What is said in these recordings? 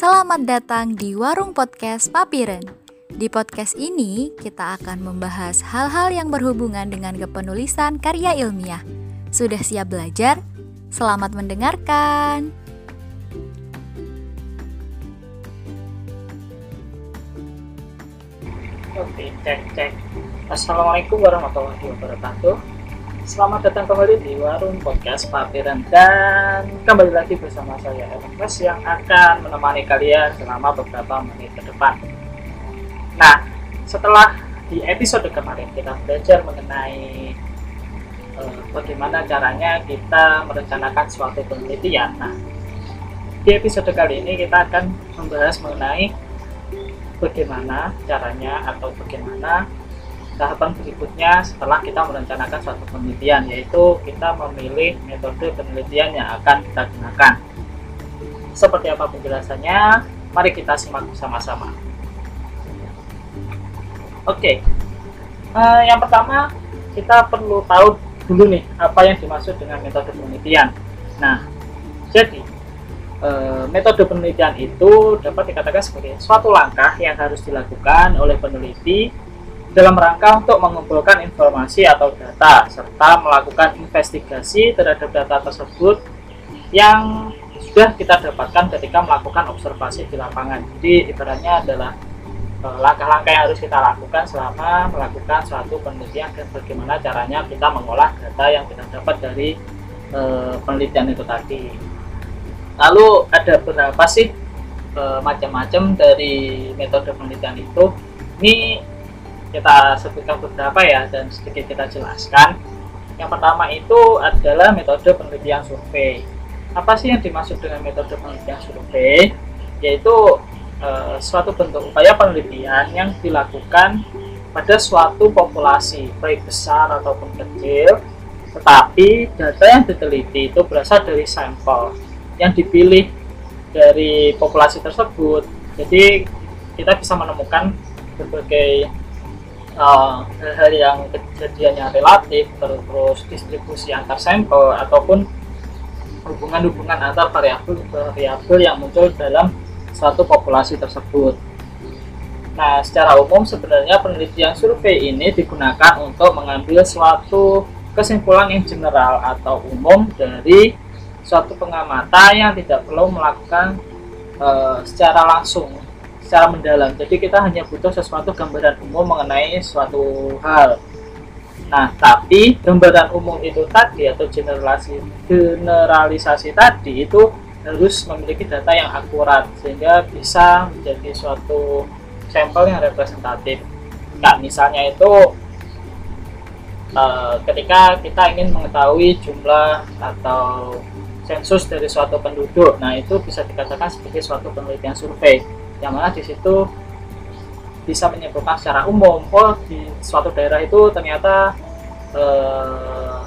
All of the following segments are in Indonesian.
Selamat datang di Warung Podcast Papiren. Di podcast ini, kita akan membahas hal-hal yang berhubungan dengan kepenulisan karya ilmiah. Sudah siap belajar? Selamat mendengarkan. Oke, cek cek. Assalamualaikum warahmatullahi wabarakatuh. Selamat datang kembali di Warung Podcast Papiran dan kembali lagi bersama saya Ernest yang akan menemani kalian selama beberapa menit ke depan. Nah, setelah di episode kemarin kita belajar mengenai eh, bagaimana caranya kita merencanakan suatu penelitian. Nah, di episode kali ini kita akan membahas mengenai bagaimana caranya atau bagaimana tahapan berikutnya setelah kita merencanakan suatu penelitian yaitu kita memilih metode penelitian yang akan kita gunakan. Seperti apa penjelasannya? Mari kita simak bersama-sama. Oke. Uh, yang pertama kita perlu tahu dulu nih apa yang dimaksud dengan metode penelitian. Nah jadi uh, metode penelitian itu dapat dikatakan sebagai suatu langkah yang harus dilakukan oleh peneliti dalam rangka untuk mengumpulkan informasi atau data serta melakukan investigasi terhadap data tersebut yang sudah kita dapatkan ketika melakukan observasi di lapangan. Jadi ibaratnya adalah e, langkah-langkah yang harus kita lakukan selama melakukan suatu penelitian dan bagaimana caranya kita mengolah data yang kita dapat dari e, penelitian itu tadi. Lalu ada berapa sih e, macam-macam dari metode penelitian itu? Ini kita sebutkan beberapa ya dan sedikit kita jelaskan. Yang pertama itu adalah metode penelitian survei. Apa sih yang dimaksud dengan metode penelitian survei? Yaitu e, suatu bentuk upaya penelitian yang dilakukan pada suatu populasi, baik besar ataupun kecil, tetapi data yang diteliti itu berasal dari sampel yang dipilih dari populasi tersebut. Jadi kita bisa menemukan berbagai Eh, hal-hal uh, yang kejadiannya relatif terus distribusi antar sampel ataupun hubungan-hubungan antar variabel-variabel yang muncul dalam suatu populasi tersebut. Nah, secara umum sebenarnya penelitian survei ini digunakan untuk mengambil suatu kesimpulan yang general atau umum dari suatu pengamatan yang tidak perlu melakukan uh, secara langsung secara mendalam. Jadi kita hanya butuh sesuatu gambaran umum mengenai suatu hal. Nah, tapi gambaran umum itu tadi atau generalisasi generalisasi tadi itu harus memiliki data yang akurat sehingga bisa menjadi suatu sampel yang representatif. Nah, misalnya itu uh, ketika kita ingin mengetahui jumlah atau sensus dari suatu penduduk, nah itu bisa dikatakan sebagai suatu penelitian survei yang mana di situ bisa menyimpulkan secara umum oh di suatu daerah itu ternyata eh,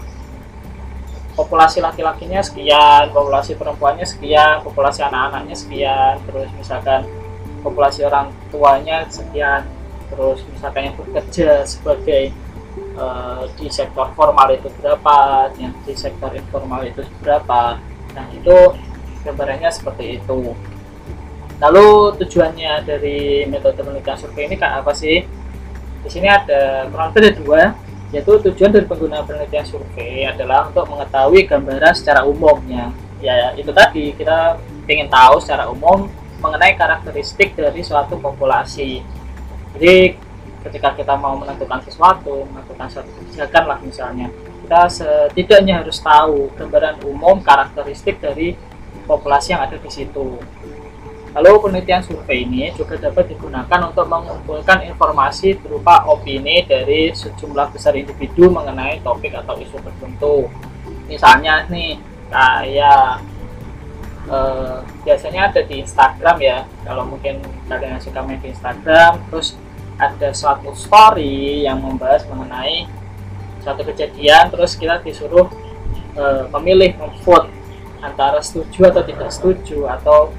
populasi laki-lakinya sekian, populasi perempuannya sekian, populasi anak-anaknya sekian, terus misalkan populasi orang tuanya sekian, terus misalkan yang bekerja sebagai uh, di sektor formal itu berapa, yang di sektor informal itu berapa. Nah itu gambarannya seperti itu. Lalu tujuannya dari metode penelitian survei ini apa sih? Di sini ada kurang lebih ada dua, yaitu tujuan dari pengguna penelitian survei adalah untuk mengetahui gambaran secara umumnya. Ya itu tadi kita ingin tahu secara umum mengenai karakteristik dari suatu populasi. Jadi ketika kita mau menentukan sesuatu, menentukan suatu kebijakan lah misalnya, kita setidaknya harus tahu gambaran umum karakteristik dari populasi yang ada di situ. Lalu penelitian survei ini juga dapat digunakan untuk mengumpulkan informasi berupa opini dari sejumlah besar individu mengenai topik atau isu tertentu. Misalnya nih kayak eh, biasanya ada di Instagram ya, kalau mungkin kalian suka main di Instagram, terus ada suatu story yang membahas mengenai suatu kejadian, terus kita disuruh eh, memilih memvote antara setuju atau tidak setuju atau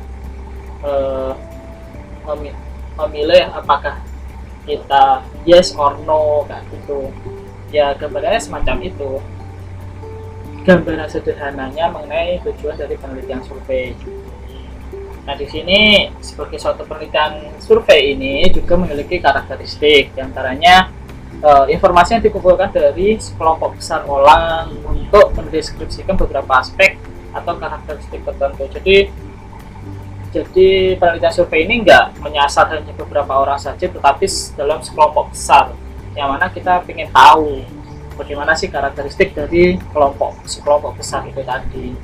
uh, memilih apakah kita yes or no kayak gitu. Ya gambarannya semacam itu. Gambaran sederhananya mengenai tujuan dari penelitian survei. Nah, di sini sebagai suatu penelitian survei ini juga memiliki karakteristik, di antaranya uh, informasi yang dikumpulkan dari sekelompok besar orang untuk mendeskripsikan beberapa aspek atau karakteristik tertentu. Jadi, jadi penelitian survei ini enggak menyasar hanya beberapa orang saja, tetapi dalam sekelompok besar, yang mana kita ingin tahu bagaimana sih karakteristik dari kelompok sekelompok besar itu tadi.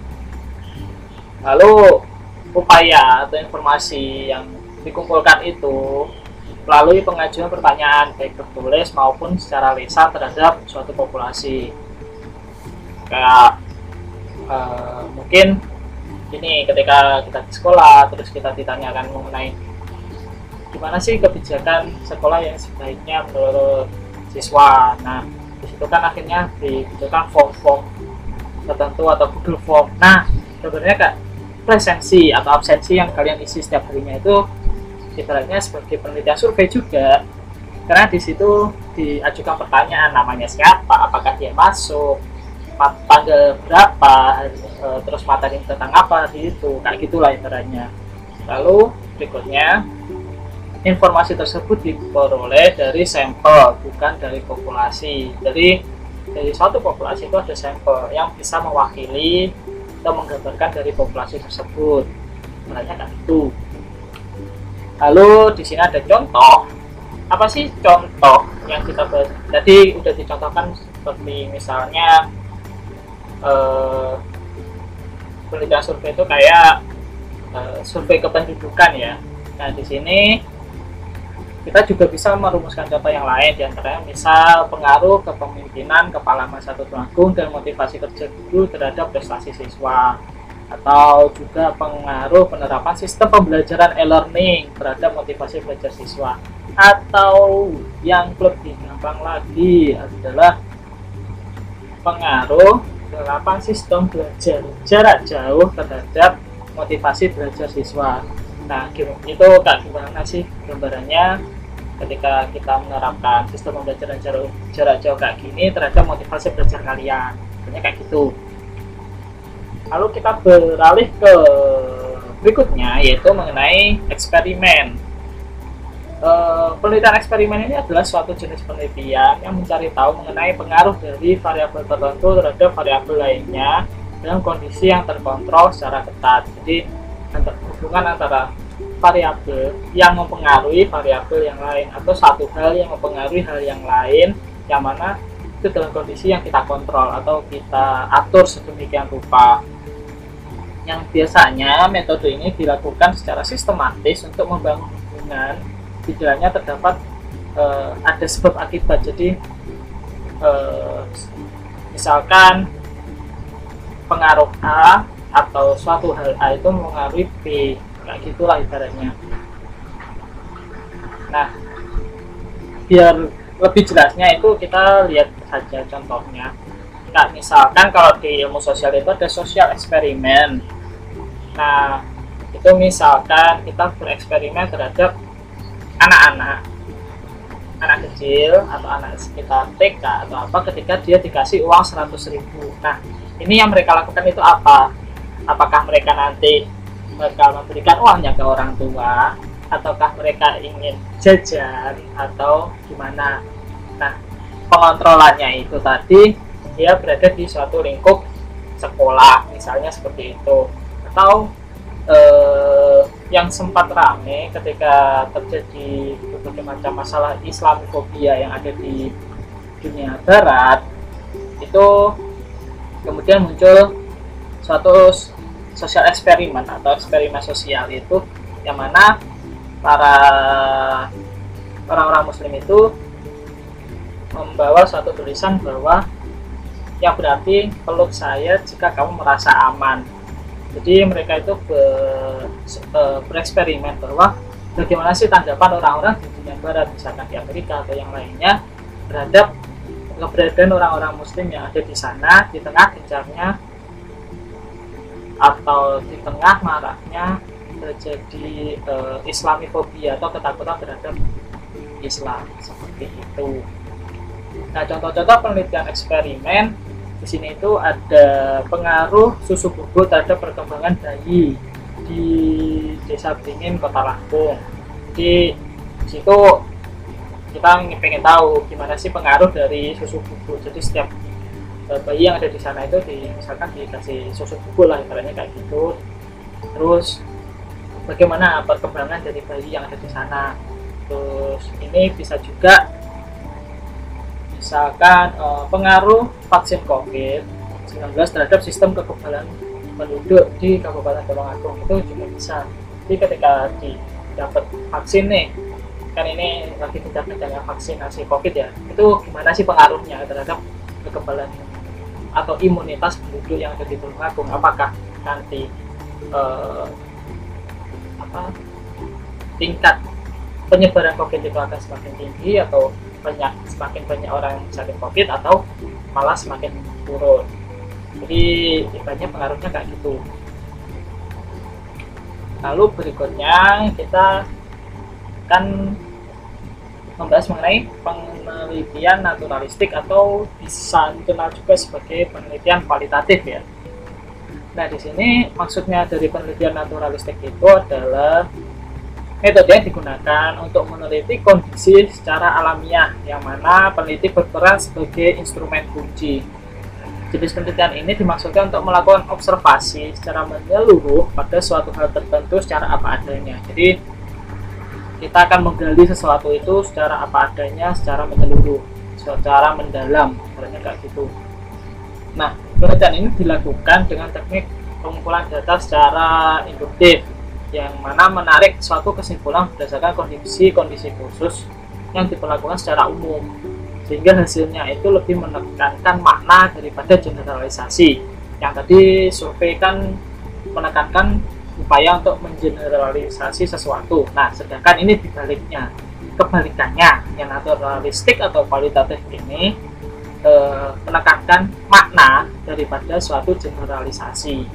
Lalu upaya atau informasi yang dikumpulkan itu melalui pengajuan pertanyaan baik tertulis maupun secara lisan terhadap suatu populasi kayak uh, mungkin ini ketika kita di sekolah terus kita ditanyakan mengenai gimana sih kebijakan sekolah yang sebaiknya menurut siswa. Nah di situ kan akhirnya dibutuhkan form-form tertentu atau Google Form. Nah sebenarnya kak presensi atau absensi yang kalian isi setiap harinya itu ibaratnya sebagai penelitian survei juga. Karena di situ diajukan pertanyaan namanya siapa apakah dia masuk tanggal berapa e, terus materi tentang apa di itu kayak gitulah ibaratnya. Lalu berikutnya informasi tersebut diperoleh dari sampel bukan dari populasi. Jadi dari suatu populasi itu ada sampel yang bisa mewakili atau menggambarkan dari populasi tersebut. Sebenarnya kan itu lalu di sini ada contoh. Apa sih contoh yang kita bahas tadi udah dicontohkan seperti misalnya eh, penelitian survei itu kayak eh, survei kependudukan ya. Nah di sini kita juga bisa merumuskan contoh yang lain di antaranya misal pengaruh kepemimpinan kepala masa agung dan motivasi kerja guru terhadap prestasi siswa atau juga pengaruh penerapan sistem pembelajaran e-learning terhadap motivasi belajar siswa atau yang lebih gampang lagi adalah pengaruh penerapan sistem belajar jarak jauh terhadap motivasi belajar siswa Nah, itu Kak gimana sih gambarannya ketika kita menerapkan sistem pembelajaran jarak, jarak jauh kayak gini terhadap motivasi belajar kalian. Sebenarnya kayak gitu. Lalu kita beralih ke berikutnya yaitu mengenai eksperimen. E, penelitian eksperimen ini adalah suatu jenis penelitian yang mencari tahu mengenai pengaruh dari variabel tertentu terhadap variabel lainnya dalam kondisi yang terkontrol secara ketat. Jadi hubungan antara variabel yang mempengaruhi variabel yang lain atau satu hal yang mempengaruhi hal yang lain yang mana itu dalam kondisi yang kita kontrol atau kita atur sedemikian rupa yang biasanya metode ini dilakukan secara sistematis untuk membangun hubungan di terdapat uh, ada sebab akibat. Jadi uh, misalkan pengaruh A atau suatu hal A itu mengaruhi B kayak gitulah ibaratnya. Nah biar lebih jelasnya itu kita lihat saja contohnya. Nah, misalkan kalau di ilmu sosial itu ada sosial eksperimen nah itu misalkan kita bereksperimen terhadap anak-anak. Anak kecil atau anak sekitar TK atau apa ketika dia dikasih uang 100 ribu. Nah ini yang mereka lakukan itu apa? Apakah mereka nanti bakal memberikan uangnya ke orang tua? Ataukah mereka ingin jajan atau gimana? Nah pengontrolannya itu tadi dia berada di suatu lingkup sekolah misalnya seperti itu. Atau eh, yang sempat rame ketika terjadi berbagai macam masalah Islamofobia yang ada di dunia barat itu kemudian muncul suatu sosial eksperimen atau eksperimen sosial itu yang mana para orang-orang muslim itu membawa suatu tulisan bahwa yang berarti peluk saya jika kamu merasa aman jadi mereka itu ber, e, bereksperimen bahwa bagaimana sih tanggapan orang-orang di dunia barat misalkan di Amerika atau yang lainnya terhadap keberadaan orang-orang muslim yang ada di sana di tengah gencarnya atau di tengah maraknya terjadi uh, Islamifobia atau ketakutan terhadap Islam seperti itu. Nah, contoh-contoh penelitian eksperimen di sini itu ada pengaruh susu bubuk terhadap perkembangan bayi. di desa Beringin kota Lampung. Jadi situ kita pengen tahu gimana sih pengaruh dari susu bubuk. Jadi setiap eh, bayi yang ada di sana itu di, misalkan dikasih susu bubuk lah ibaratnya kayak gitu. Terus bagaimana perkembangan dari bayi yang ada di sana? Terus ini bisa juga misalkan eh, pengaruh vaksin COVID-19 terhadap sistem kekebalan penduduk di Kabupaten Tulungagung itu juga bisa jadi ketika didapat vaksin nih kan ini lagi gencar-gencarnya vaksinasi COVID ya itu gimana sih pengaruhnya terhadap kekebalan atau imunitas penduduk yang ada di Tulungagung apakah nanti eh, apa tingkat penyebaran COVID itu akan semakin tinggi atau banyak semakin banyak orang yang sakit COVID atau malah semakin turun jadi ibaratnya pengaruhnya kayak gitu lalu berikutnya kita kan membahas mengenai penelitian naturalistik atau bisa dikenal juga sebagai penelitian kualitatif ya. Nah, di sini maksudnya dari penelitian naturalistik itu adalah metode yang digunakan untuk meneliti kondisi secara alamiah yang mana peneliti berperan sebagai instrumen kunci. Jenis penelitian ini dimaksudkan untuk melakukan observasi secara menyeluruh pada suatu hal tertentu secara apa adanya. Jadi kita akan menggali sesuatu itu secara apa adanya secara menyeluruh secara mendalam sebenarnya kayak gitu nah penelitian ini dilakukan dengan teknik pengumpulan data secara induktif yang mana menarik suatu kesimpulan berdasarkan kondisi-kondisi khusus yang diperlakukan secara umum sehingga hasilnya itu lebih menekankan makna daripada generalisasi yang tadi survei kan menekankan upaya untuk mengeneralisasi sesuatu. Nah, sedangkan ini dibaliknya, kebalikannya, yang naturalistik atau kualitatif ini e, menekankan makna daripada suatu generalisasi.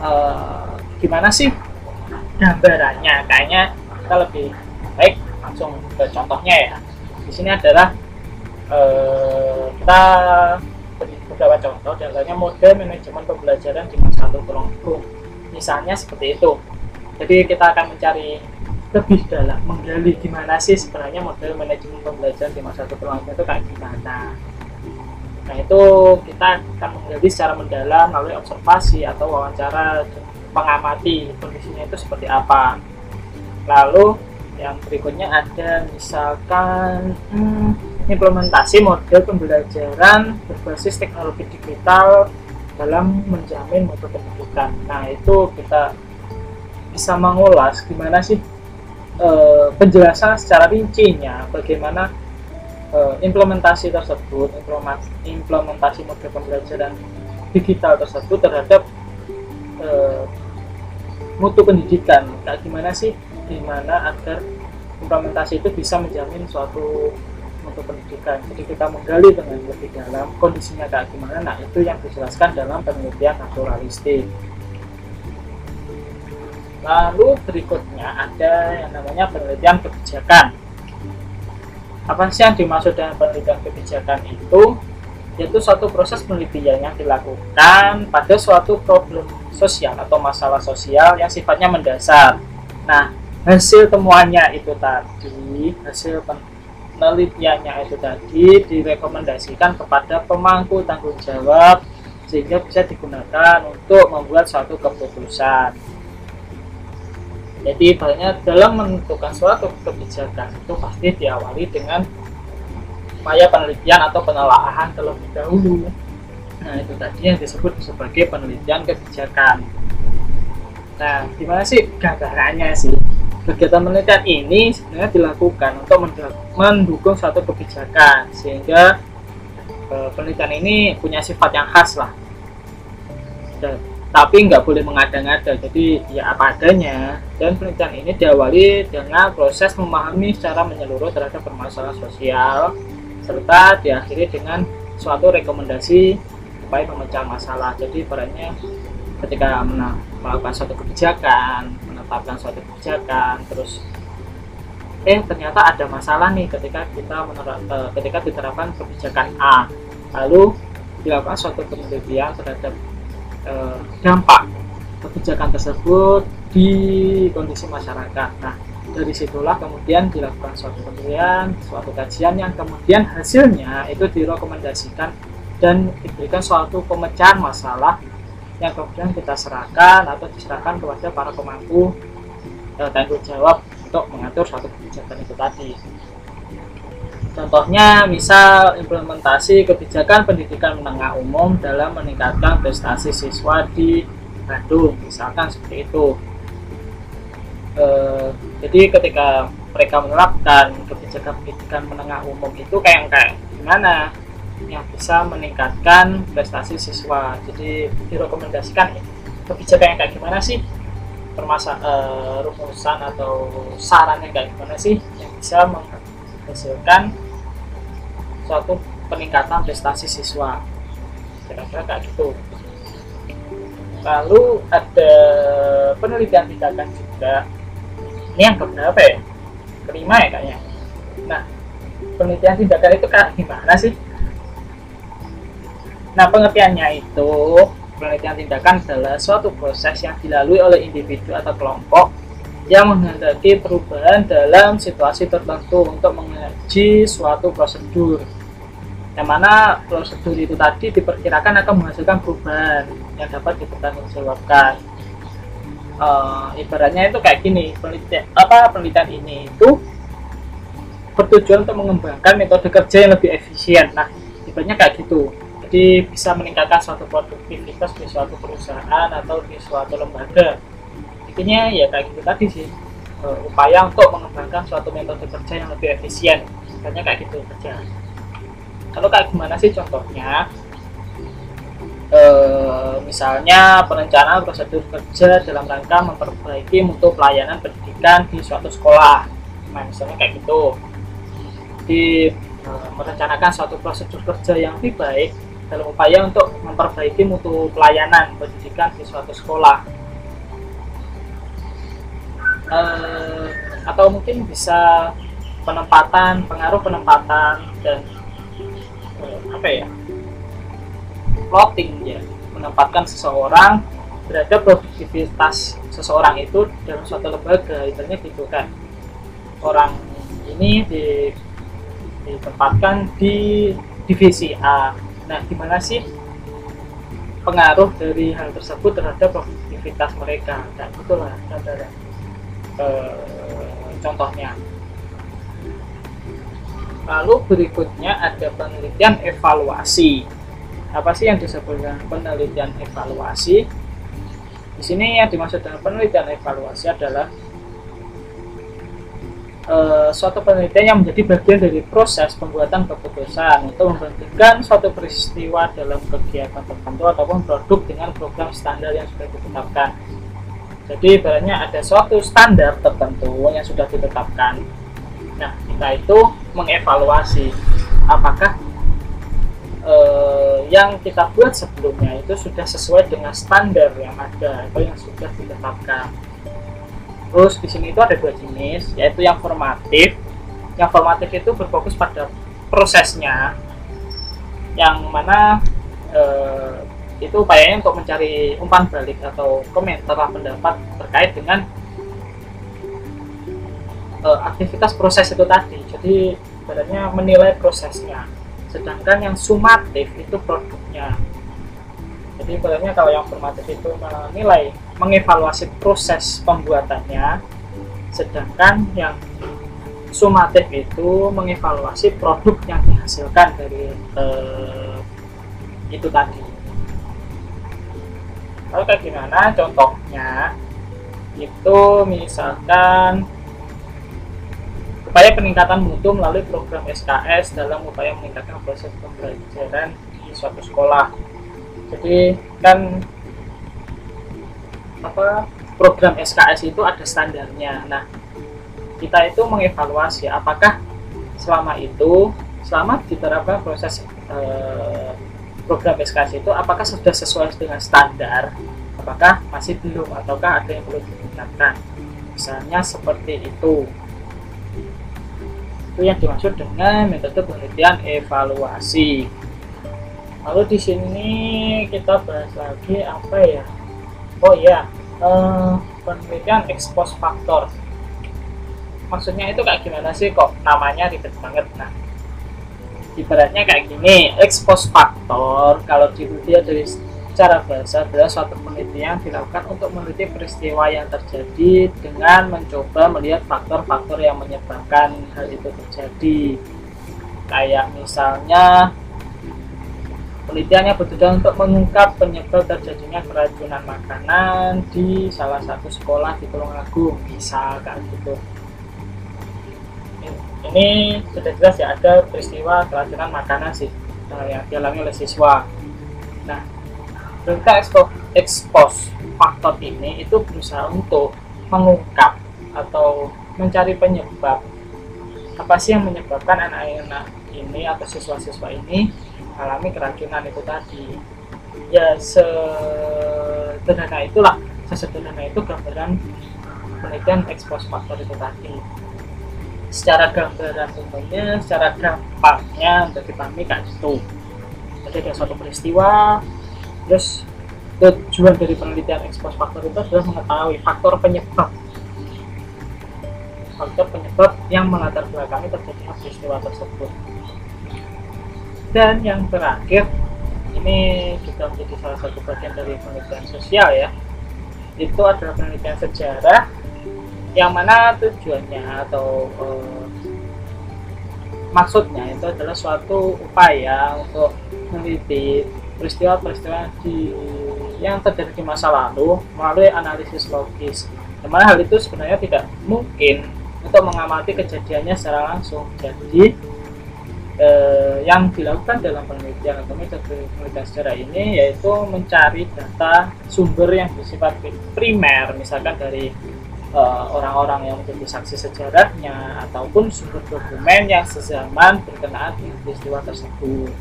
E, gimana sih gambarannya? Kayaknya kita lebih baik langsung ke contohnya ya. Di sini adalah e, kita beberapa contoh contohnya model manajemen pembelajaran di masa satu Tulungagung misalnya seperti itu jadi kita akan mencari lebih dalam menggali gimana sih sebenarnya model manajemen pembelajaran di masa satu Tulungagung itu kayak gimana nah itu kita akan menggali secara mendalam melalui observasi atau wawancara pengamati kondisinya itu seperti apa lalu yang berikutnya ada misalkan hmm, implementasi model pembelajaran berbasis teknologi digital dalam menjamin mutu pendidikan. Nah itu kita bisa mengulas gimana sih e, penjelasan secara rincinya, bagaimana e, implementasi tersebut, implementasi model pembelajaran digital tersebut terhadap e, mutu pendidikan. Kayak gimana sih? Gimana agar implementasi itu bisa menjamin suatu mutu pendidikan? Jadi kita menggali dengan lebih dalam kondisinya kayak gimana. Nah itu yang dijelaskan dalam penelitian naturalistik. Lalu berikutnya ada yang namanya penelitian kebijakan apa sih yang dimaksud dengan penelitian kebijakan itu? Yaitu suatu proses penelitian yang dilakukan pada suatu problem sosial atau masalah sosial yang sifatnya mendasar. Nah hasil temuannya itu tadi hasil penelitiannya itu tadi direkomendasikan kepada pemangku tanggung jawab sehingga bisa digunakan untuk membuat suatu keputusan jadi banyak dalam menentukan suatu kebijakan itu pasti diawali dengan upaya penelitian atau penelaahan terlebih dahulu. Nah itu tadi yang disebut sebagai penelitian kebijakan. Nah gimana sih gambarannya sih? Kegiatan penelitian ini sebenarnya dilakukan untuk mendukung suatu kebijakan sehingga e, penelitian ini punya sifat yang khas lah tapi nggak boleh mengada-ngada jadi ya apa adanya. Dan penelitian ini diawali dengan proses memahami secara menyeluruh terhadap permasalahan sosial serta diakhiri dengan suatu rekomendasi upaya pemecah masalah. Jadi perannya ketika melakukan suatu kebijakan menetapkan suatu kebijakan terus eh ternyata ada masalah nih ketika kita menerap, eh, ketika diterapkan kebijakan A. Lalu dilakukan suatu penelitian terhadap eh, dampak kebijakan tersebut di kondisi masyarakat. Nah, dari situlah kemudian dilakukan suatu penelitian, suatu kajian yang kemudian hasilnya itu direkomendasikan dan diberikan suatu pemecahan masalah yang kemudian kita serahkan atau diserahkan kepada para pemangku eh, tanggung jawab untuk mengatur suatu kebijakan itu tadi. Contohnya, misal implementasi kebijakan pendidikan menengah umum dalam meningkatkan prestasi siswa di Bandung, misalkan seperti itu. Uh, jadi ketika mereka menerapkan kebijakan pendidikan menengah umum itu kayak kayak gimana? Yang bisa meningkatkan prestasi siswa. Jadi direkomendasikan kebijakan yang kayak gimana sih? Permasa uh, rumusan atau saran yang kayak gimana sih yang bisa menghasilkan suatu peningkatan prestasi siswa. Kira-kira kayak gitu. Lalu ada penelitian tindakan juga. Ini yang keberapa ya? Kelima ya kayaknya. Nah penelitian tindakan itu kayak gimana sih? Nah pengertiannya itu penelitian tindakan adalah suatu proses yang dilalui oleh individu atau kelompok yang menghendaki perubahan dalam situasi tertentu untuk mengaji suatu prosedur. Yang mana prosedur itu tadi diperkirakan akan menghasilkan perubahan yang dapat dipertanggungjawabkan. Uh, ibaratnya itu kayak gini penelitian apa penelitian ini itu bertujuan untuk mengembangkan metode kerja yang lebih efisien. Nah ibaratnya kayak gitu. Jadi bisa meningkatkan suatu produktivitas di suatu perusahaan atau di suatu lembaga intinya ya kayak gitu tadi sih uh, upaya untuk mengembangkan suatu metode kerja yang lebih efisien. Ibaratnya kayak gitu kerja. Kalau kayak gimana sih contohnya? E, misalnya perencanaan prosedur kerja dalam rangka memperbaiki mutu pelayanan pendidikan di suatu sekolah. Nah misalnya kayak gitu. Di e, merencanakan suatu prosedur kerja yang lebih baik dalam upaya untuk memperbaiki mutu pelayanan pendidikan di suatu sekolah e, atau mungkin bisa penempatan pengaruh penempatan dan e, apa ya plotting ya. Menempatkan seseorang berada produktivitas seseorang itu dalam suatu lembaga ibaratnya gitu kan. Orang ini di, ditempatkan di divisi A. Nah gimana sih pengaruh dari hal tersebut terhadap produktivitas mereka? Dan itulah saudara e, contohnya. Lalu berikutnya ada penelitian evaluasi. Apa sih yang disebut dengan penelitian evaluasi? Di sini yang dimaksud dengan penelitian evaluasi adalah e, suatu penelitian yang menjadi bagian dari proses pembuatan keputusan untuk membandingkan suatu peristiwa dalam kegiatan tertentu ataupun produk dengan program standar yang sudah ditetapkan. Jadi ibaratnya ada suatu standar tertentu yang sudah ditetapkan. Nah, kita itu mengevaluasi apakah eh, yang kita buat sebelumnya itu sudah sesuai dengan standar yang ada atau yang sudah ditetapkan. Terus di sini itu ada dua jenis, yaitu yang formatif. Yang formatif itu berfokus pada prosesnya, yang mana eh, itu upayanya untuk mencari umpan balik atau komentar pendapat terkait dengan uh, aktivitas proses itu tadi. Jadi sebenarnya menilai prosesnya. Sedangkan yang sumatif itu produknya. Jadi sebenarnya kalau yang formatif itu menilai mengevaluasi proses pembuatannya sedangkan yang sumatif itu mengevaluasi produk yang dihasilkan dari eh, itu tadi kalau kayak gimana contohnya itu misalkan upaya peningkatan mutu melalui program SKS dalam upaya meningkatkan proses pembelajaran di suatu sekolah. Jadi kan apa program SKS itu ada standarnya. Nah, kita itu mengevaluasi apakah selama itu selama diterapkan proses eh, program SKS itu apakah sudah sesuai dengan standar? Apakah masih belum? Ataukah ada yang perlu ditingkatkan? Misalnya seperti itu. Itu yang dimaksud dengan metode penelitian evaluasi. Lalu di sini kita bahas lagi apa ya? Oh iya uh, penelitian expose faktor maksudnya itu kayak gimana sih kok namanya ribet banget? Nah ibaratnya kayak gini expose faktor kalau dia dari secara bahasa adalah suatu penelitian dilakukan untuk meneliti peristiwa yang terjadi dengan mencoba melihat faktor-faktor yang menyebabkan hal itu terjadi. Kayak misalnya penelitiannya bertujuan untuk mengungkap penyebab terjadinya keracunan makanan di salah satu sekolah di Tulungagung misal kayak gitu ini sudah jelas ya ada peristiwa keracunan makanan sih yang dialami oleh siswa. Nah Berita expose faktor ini itu berusaha untuk mengungkap atau mencari penyebab. Apa sih yang menyebabkan anak-anak ini atau siswa-siswa ini mengalami keracunan itu tadi? Ya sederhana itulah sesederhana itu gambaran penelitian expose faktor itu tadi secara gambaran umumnya secara gampangnya untuk dipahami kayak itu jadi ada suatu peristiwa terus tujuan dari penelitian expose faktor itu adalah mengetahui faktor penyebab. Faktor penyebab yang melatar belakangi terjadinya peristiwa tersebut. Dan yang terakhir ini juga menjadi salah satu bagian dari penelitian sosial ya. Itu adalah penelitian sejarah yang mana tujuannya atau eh, maksudnya itu adalah suatu upaya untuk meneliti peristiwa-peristiwa di yang terjadi di masa lalu melalui analisis logis. Di mana hal itu sebenarnya tidak mungkin untuk mengamati kejadiannya secara langsung. Jadi eh, yang dilakukan dalam penelitian atau metode penelitian sejarah ini yaitu mencari data sumber yang bersifat primer, misalkan dari orang-orang uh, yang menjadi saksi sejarahnya ataupun sumber dokumen yang sezaman berkenaan dengan peristiwa tersebut.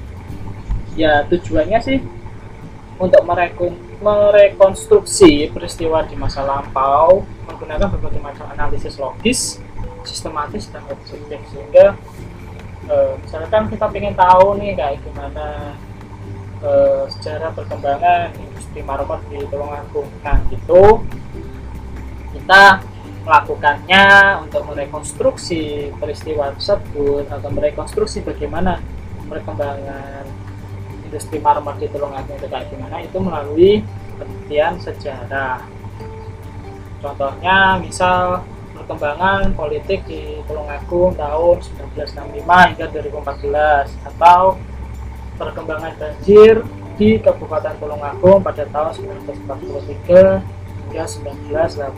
Ya tujuannya sih untuk merekon merekonstruksi peristiwa di masa lampau menggunakan berbagai macam analisis logis, sistematis dan objektif sehingga e, misalkan kita ingin tahu nih kayak gimana e, sejarah perkembangan industri marmer di Tulungagung. Nah itu kita melakukannya untuk merekonstruksi peristiwa tersebut atau merekonstruksi bagaimana perkembangan industri marmer di Tulungagung itu kayak gimana itu melalui penelitian sejarah. Contohnya misal perkembangan politik di Tulungagung tahun 1965 hingga 2014 atau perkembangan banjir di Kabupaten Tulungagung pada tahun 1943 hingga 1980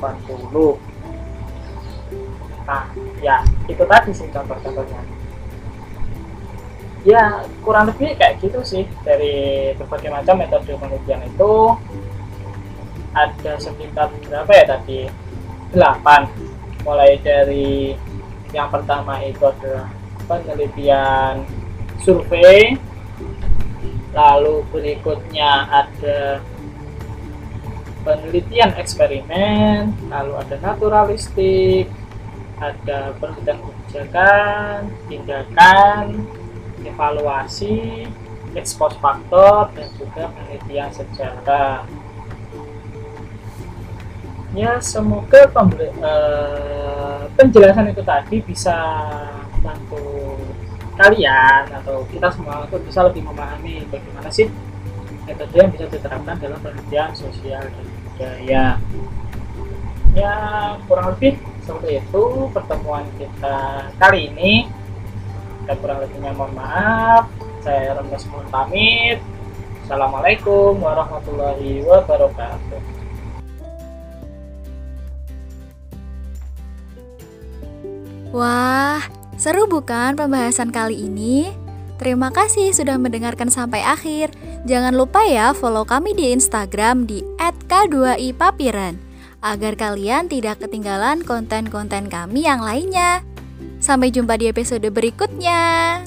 nah ya itu tadi sih contoh-contohnya. Ya kurang lebih kayak gitu sih dari berbagai macam metode penelitian itu. Ada sekitar berapa ya tadi? Delapan. Mulai dari yang pertama itu adalah penelitian survei lalu berikutnya ada penelitian eksperimen lalu ada naturalistik ada penelitian kebijakan tindakan evaluasi, ekspos faktor, dan juga penelitian sejarah. Ya, semoga pembeli, uh, penjelasan itu tadi bisa bantu kalian atau kita semua untuk bisa lebih memahami bagaimana sih metode yang bisa diterapkan dalam penelitian sosial dan budaya. Ya, kurang lebih seperti itu pertemuan kita kali ini dan kurang lebihnya mohon maaf saya Remes mohon pamit Assalamualaikum warahmatullahi wabarakatuh Wah, seru bukan pembahasan kali ini? Terima kasih sudah mendengarkan sampai akhir. Jangan lupa ya follow kami di Instagram di @k2ipapiran agar kalian tidak ketinggalan konten-konten kami yang lainnya. Sampai jumpa di episode berikutnya.